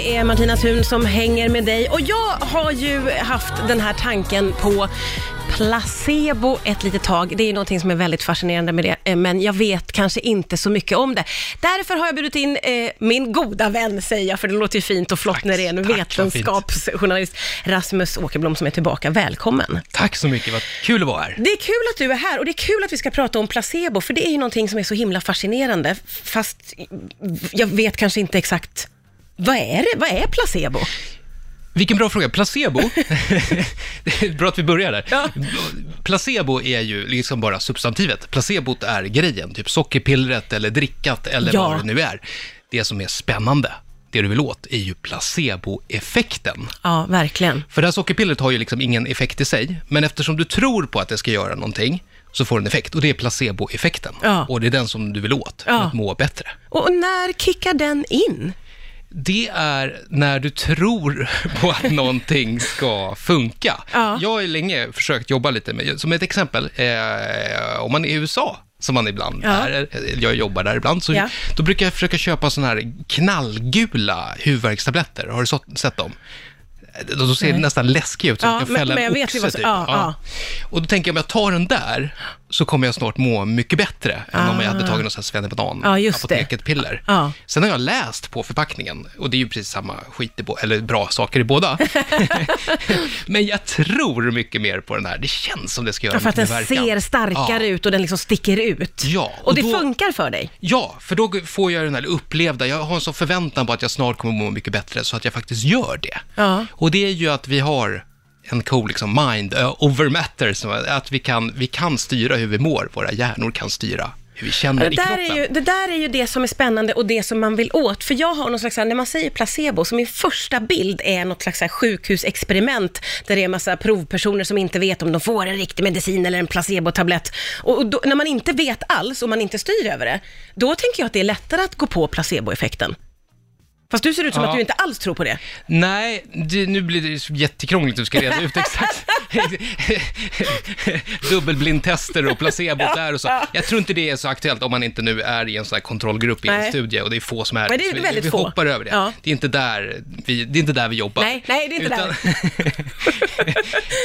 det är Martina Thun som hänger med dig och jag har ju haft den här tanken på placebo ett litet tag. Det är någonting som är väldigt fascinerande med det, eh, men jag vet kanske inte så mycket om det. Därför har jag bjudit in eh, min goda vän, säger jag, för det låter ju fint och flott Tack, när det är en tack, vetenskapsjournalist, Rasmus Åkerblom, som är tillbaka. Välkommen! Tack så mycket, vad kul att vara här. Det är kul att du är här och det är kul att vi ska prata om placebo, för det är ju någonting som är så himla fascinerande, fast jag vet kanske inte exakt vad är det? Vad är placebo? Vilken bra fråga. Placebo, det är bra att vi börjar där. Ja. Placebo är ju liksom bara substantivet. Placebot är grejen, typ sockerpillret eller drickat eller Ja. vad det nu är. Det som är spännande, det du vill åt, är ju placeboeffekten. Ja, verkligen. För det här sockerpillret har ju liksom ingen effekt i sig, men eftersom du tror på att det ska göra någonting, så får det en effekt. Och det är placeboeffekten. Ja. Och det är den som du vill åt, för att må bättre. Och när kickar den in? Det är när du tror på att någonting ska funka. Ja. Jag har länge försökt jobba lite med, som ett exempel, eh, om man är i USA, som man ibland Ja. är, jag jobbar där ibland, så Ja. då brukar jag försöka köpa sådana här knallgula huvudvärkstabletter. Har du så, sett dem? De ser Nej. nästan läskiga ut, så Ja, du kan men- fälla men en jag vet oxe typ. Och då tänker jag, om jag tar den där, så kommer jag snart må mycket bättre än om jag hade tagit någon sån här svennebanan, Ja, apoteket-piller. Ja. Sen har jag läst på förpackningen, och det är ju precis samma skit i eller bra saker i båda. Men jag tror mycket mer på den här. Det känns som det ska göra Ja, för att den ser starkare ja. ut och den liksom sticker ut. Ja, och, och det då- funkar för dig? Ja, för då får jag den här upplevda, jag har en sån förväntan på att jag snart kommer må mycket bättre, så att jag faktiskt gör det. Ja. Och det är ju att vi har en cool liksom, mind over matter, som att vi kan, vi kan styra hur vi mår, våra hjärnor kan styra hur vi känner Det i där, kroppen. är ju, det där är ju det som är spännande och det som man vill åt. För jag har någon slags, när man säger placebo, så min första bild är något slags sjukhusexperiment, där det är en massa provpersoner som inte vet om de får en riktig medicin eller en placebotablett. Och, och då, när man inte vet alls och man inte styr över det, då tänker jag att det är lättare att gå på placeboeffekten. Fast du ser ut som Ja. att du inte alls tror på det. Nej, det, nu blir det jättekrångligt du ska reda ut exakt. Dubbelblindtester och placebo där och så. Jag tror inte det är så aktuellt om man inte nu är i en sån här kontrollgrupp i en Nej. studie och det är få som är Men det är vi, väldigt vi få. hoppar över det. Ja. Det, är inte där vi, det är inte där vi jobbar. Nej, nej, det är inte Utan-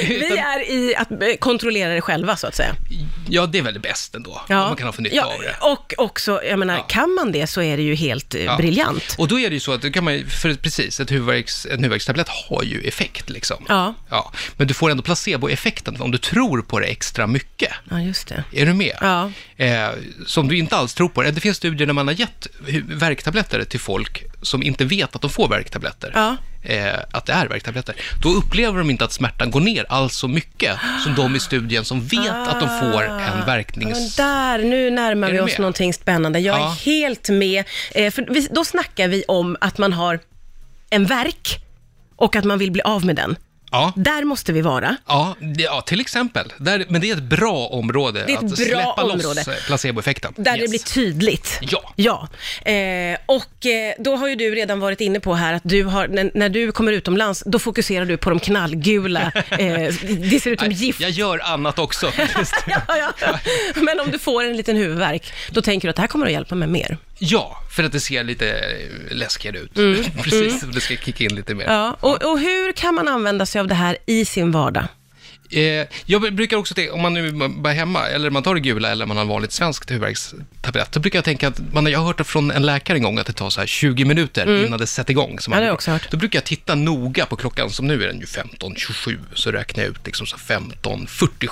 Vi Utan- är i att eh, kontrollera det själva, så att säga. Ja, det är väl bäst ändå. Om man kan ha för nytta ja, av det. Och också, jag menar, Ja. kan man det så är det ju helt eh, briljant. Och då är det ju så att, då kan man för precis, ett huvudvärks, en huvudvärkstablett har ju effekt liksom. Ja. ja. Men du får ändå placeboeffekten om du tror på det extra mycket. Ja, just det. Är du med? Ja. Eh, som du inte alls tror på. Det finns studier där man har gett värktabletter till folk som inte vet att de får värktabletter. Ja. Eh, att det är värktabletter. Då upplever de inte att smärtan går ner alls så mycket som de i studien som vet att de får en Ah. Men verknings... där, nu närmar Är vi oss med? någonting spännande. Jag är Ja. helt med. Eh, för vi, då snackar vi om att man har en verk och att man vill bli av med den. Ja. Där måste vi vara. Ja, det- ja, till exempel. Där, men det är ett bra område Det är ett att bra släppa område. loss placeboeffekten. Där det Yes. blir tydligt. Ja. Ja. Eh, och eh, då har ju du redan varit inne på här att du har, när, när du kommer utomlands, då fokuserar du på de knallgula. Eh, det ser ut som gift. Jag gör annat också. Ja, ja. Men om du får en liten huvudvärk, då tänker du att det här kommer att hjälpa mig mer. Ja, för att det ser lite eh, läskigare ut. Precis, det ska kicka in lite mer. Mm. Ja. Och, och hur kan man använda sig av det här i sin vardag? Eh, jag brukar också tänka, om man nu bara är hemma, eller man tar det gula, eller man har en vanligt svenskt huvudvärkstablett, då brukar jag tänka att, man, jag har hört det från en läkare en gång, att det tar så här 20 minuter innan det sätter igång. Som Mm. Ja, man det har jag brukar. också hört. Då brukar jag titta noga på klockan, som nu är den ju 15.27, så räknar jag ut liksom så 15.47.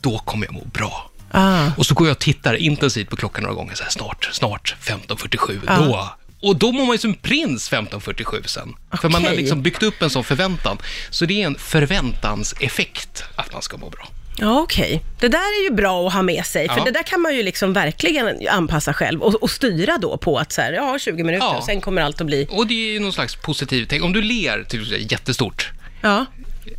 Då kommer jag må bra. Ah. Och så går jag och tittar intensivt på klockan några gånger, så här, snart, snart 15.47, Ja. då. Och då mår man ju som prins 15.47 sen. För man har liksom byggt upp en sån förväntan. Så det är en förväntanseffekt att man ska må bra. Ja, okej. Det där är ju bra att ha med sig, för Ja. det där kan man ju liksom verkligen anpassa själv och, och styra då på att så här, ja, 20 minuter, Ja. och sen kommer allt att bli... Och det är ju någon slags positiv tänk. Om du ler till jättestort. Ja.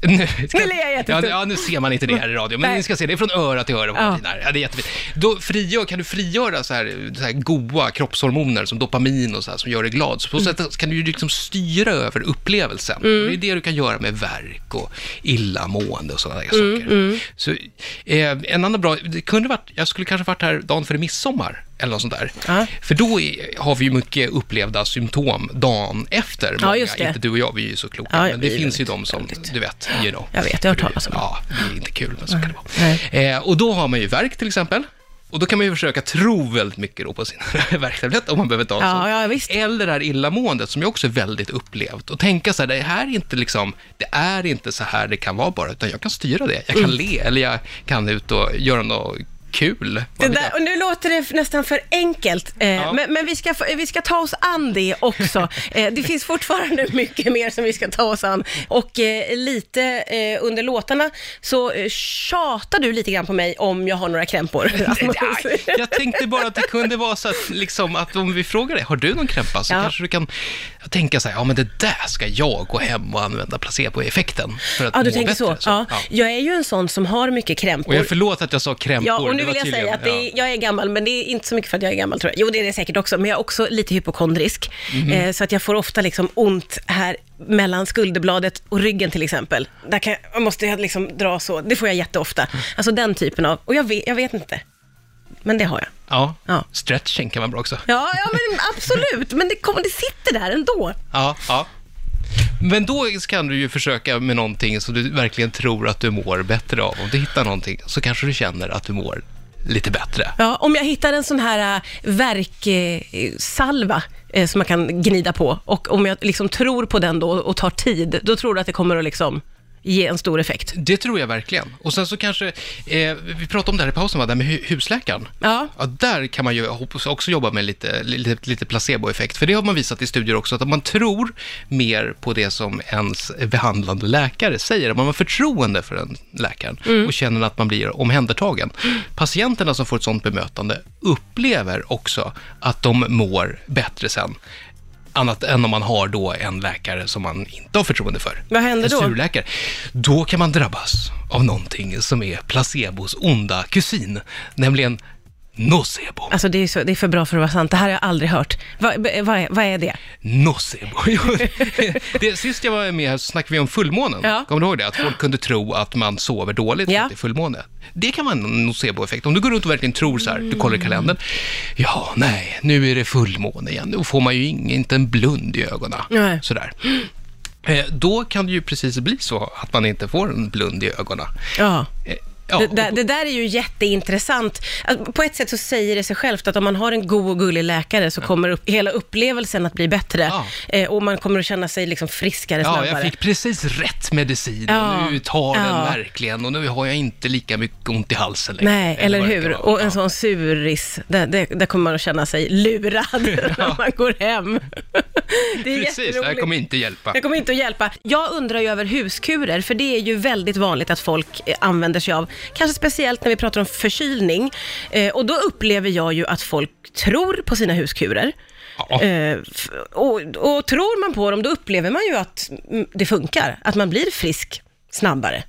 Nu, ska, Nu ler jag jättestort. ja, ja, nu ser man inte det här i radio, men Nej. ni ska se, det är från öra till öra. Ja. Ja. Ja, det är jättefint. Då frigör, kan du frigöra så här, så här goa kroppshormoner som dopamin och så här, som gör dig glad. Så på så sätt kan du liksom styra över upplevelsen. Mm. Det är det du kan göra med verk och illamående och sådana Mm, där saker. Så, eh, en annan bra, det kunde varit, jag skulle kanske varit här dagen före midsommar. Eller något sånt där. Ja. För då är, har vi ju mycket upplevda symptom dagen efter. Ja, Många. Inte du och jag, vi är ju så kloka. Ja, men det finns ju de som, väldigt. du vet, you know. Jag vet, jag har hört talas om det. Ja, det är inte kul, men så kan det vara. Eh, och då har man ju värk till exempel. Och då kan man ju försöka tro väldigt mycket då på sin värktablett om man behöver ta Ja, ja, visst. Eller det här illamåendet som jag också är väldigt upplevt. Och tänka så här, det här är inte liksom, det är inte så här det kan vara bara, utan jag kan styra det. Jag kan Mm. le, eller jag kan ut och göra något kul. Det där, och nu låter det nästan för enkelt, eh, Ja. men, men vi, ska, vi ska ta oss an det också. eh, det finns fortfarande mycket mer som vi ska ta oss an. Och eh, lite eh, under låtarna så eh, tjatar du lite grann på mig om jag har några krämpor. Jag tänkte bara att det kunde vara så att, liksom, att om vi frågar dig, har du någon krämpa? Så Ja. kanske du kan tänka så här, ja men det där ska jag gå hem och använda placeboeffekten för att Ja, du må tänker bättre. så. Ja. Ja. Jag är ju en sån som har mycket krämpor. Och jag förlåt att jag sa krämpor. Ja, vill jag tydligen- säga att det jag är gammal, men det är inte så mycket för att jag är gammal tror jag. Jo, det är det säkert också, men jag är också lite hypokondrisk. Mhm. Eh, så att jag får ofta liksom ont här mellan skulderbladet och ryggen till exempel. Där kan jag, måste jag liksom dra så, det får jag jätteofta. Alltså den typen av, och jag vet, jag vet inte. Men det har jag. Ja. Ja. stretching kan vara bra också. Ja, ja men absolut, men det, kommer, det sitter där ändå. Ja, ja. Men då kan du ju försöka med någonting som du verkligen tror att du mår bättre av. Om du hittar någonting så kanske du känner att du mår lite bättre. Ja, om jag hittar en sån här äh, värksalva eh, äh, eh, som man kan gnida på och om jag liksom tror på den då och tar tid, då tror du att det kommer att liksom ge en stor effekt. Det tror jag verkligen. Och sen så kanske, eh, vi pratade om det här i pausen, va? det här med hu- husläkaren. Ja. Ja, där kan man ju också jobba med lite, lite, lite placeboeffekt, för det har man visat i studier också, att om man tror mer på det som ens behandlande läkare säger, om man har förtroende för den läkaren Mm. och känner att man blir omhändertagen. Patienterna som får ett sådant bemötande upplever också att de mår bättre sen. Annat än om man har då en läkare som man inte har förtroende för. Vad händer en då? surläkare. Då kan man drabbas av någonting som är placebos onda kusin, nämligen nocebo. Alltså det är, så, det är för bra för att vara sant, det här har jag aldrig hört. Va, vad, är, vad är det? Nocebo. det, sist jag var med här så snackade vi om fullmånen. Ja. Kommer du ihåg det? Att folk kunde tro att man sover dåligt för Ja. att det är fullmåne. Det kan vara en noceboeffekt. Om du går runt och verkligen tror så här, du kollar i kalendern. Ja, nej, nu är det fullmåne igen. Då får man ju ingen, inte en blund i ögonen. Nej. Sådär. Eh, Då kan det ju precis bli så att man inte får en blund i ögonen. Ja. Ja, Det, där, det där är ju jätteintressant. Alltså, på ett sätt så säger det sig självt att om man har en god och gullig läkare så kommer upp, hela upplevelsen att bli bättre. Ja. Eh, och man kommer att känna sig liksom friskare Ja, snabbare. jag fick precis rätt medicin Ja. och nu tar den Ja. verkligen och nu har jag inte lika mycket ont i halsen längre. Nej, eller kan hur? Och en Ja. sån suris, där, där, där kommer man att känna sig lurad när man går hem. Det är Precis, det här kommer inte hjälpa. Det kommer inte att hjälpa. Jag undrar ju över huskurer, för det är ju väldigt vanligt att folk eh, använder sig av, kanske speciellt när vi pratar om förkylning. Eh, och då upplever jag ju att folk tror på sina huskurer. Ja. Eh, och, och tror man på dem, då upplever man ju att det funkar, att man blir frisk snabbare.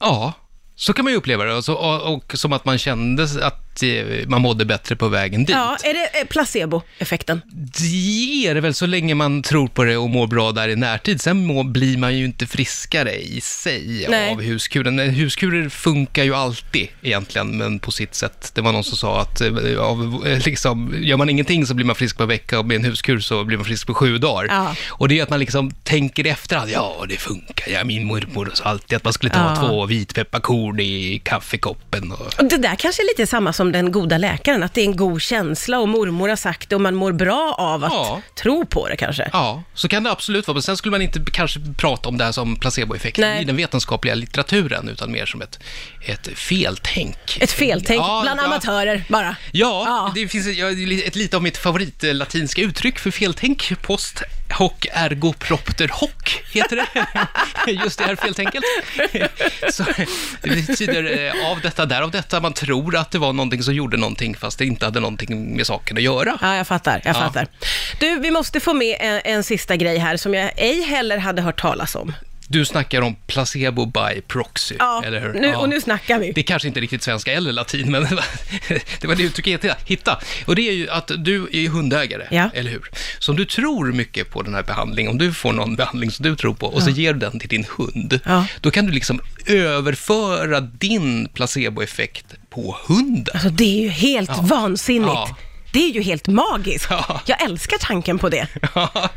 Ja, så kan man ju uppleva det. Och, så, och, och som att man kände att eh, man mådde bättre på vägen dit. Ja, är det eh, placebo-effekten? Det är det väl så länge man tror på det och mår bra där i närtid. Sen må, blir man ju inte friskare i sig Nej. av huskuren. Huskurer funkar ju alltid egentligen, men på sitt sätt. Det var någon som sa att eh, av, liksom, gör man ingenting så blir man frisk på en vecka och med en huskur så blir man frisk på sju dagar. Ja. Och det är att man liksom tänker efter att ja, det funkar. Ja, min mormor sa alltid att man skulle ta Ja. två vitpepparkorn i kaffekoppen. Och det där kanske är lite samma som den goda läkaren, att det är en god känsla och mormor har sagt det och man mår bra av att Ja. tro på det kanske. Ja, så kan det absolut vara. Men sen skulle man inte kanske prata om det här som placeboeffekten Nej. i den vetenskapliga litteraturen, utan mer som ett, ett feltänk. Ett feltänk Ja, bland ja. amatörer bara. Ja, Ja. det finns ja, ett lite av mitt favoritlatinska uttryck för feltänk. Post hoc ergo propter hoc, heter det. Just det här feltänket. Så, det betyder eh, av detta, därav detta. Man tror att det var någonting som gjorde någonting, fast det inte hade någonting med saken att göra. Ja, jag fattar. Jag Ja. fattar. Du, vi måste få med en, en sista grej här som jag ej heller hade hört talas om. Du snackar om placebo by proxy, Ja, eller hur? nu, Ja. och nu snackar vi. Det är kanske inte riktigt svenska eller latin, men det var det, uttrycket jag hittade. Och det är ju att du är hundägare, Ja. eller hur? Så om du tror mycket på den här behandlingen, om du får någon behandling som du tror på och så ger du den till din hund, då kan du liksom överföra din placeboeffekt på hunden. Alltså det är ju helt vansinnigt. Ja. Det är ju helt magiskt. Ja. Jag älskar tanken på det. Ja.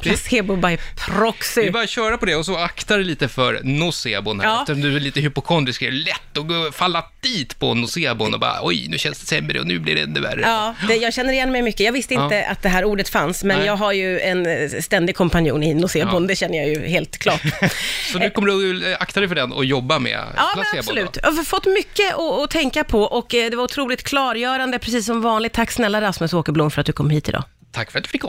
Placebo by proxy. Det är bara att köra på det och så akta dig lite för nocebon här. Ja. Eftersom du är lite hypokondrisk är det lätt att falla dit på nocebon och bara oj, nu känns det sämre och nu blir det ännu värre. Ja, det, jag känner igen mig mycket. Jag visste Ja. inte att det här ordet fanns, men Nej. jag har ju en eh, ständig kompanjon i nocebon, Ja. det känner jag ju helt klart. Så nu kommer du att akta dig för den och jobba med Ja, men placebo. absolut. Då. Jag har fått mycket att, att tänka på och eh, det var otroligt klargörande, precis som vanligt. Tack snälla Rasmus Åkerblom för att du kom hit idag. Tack för att du fick komma.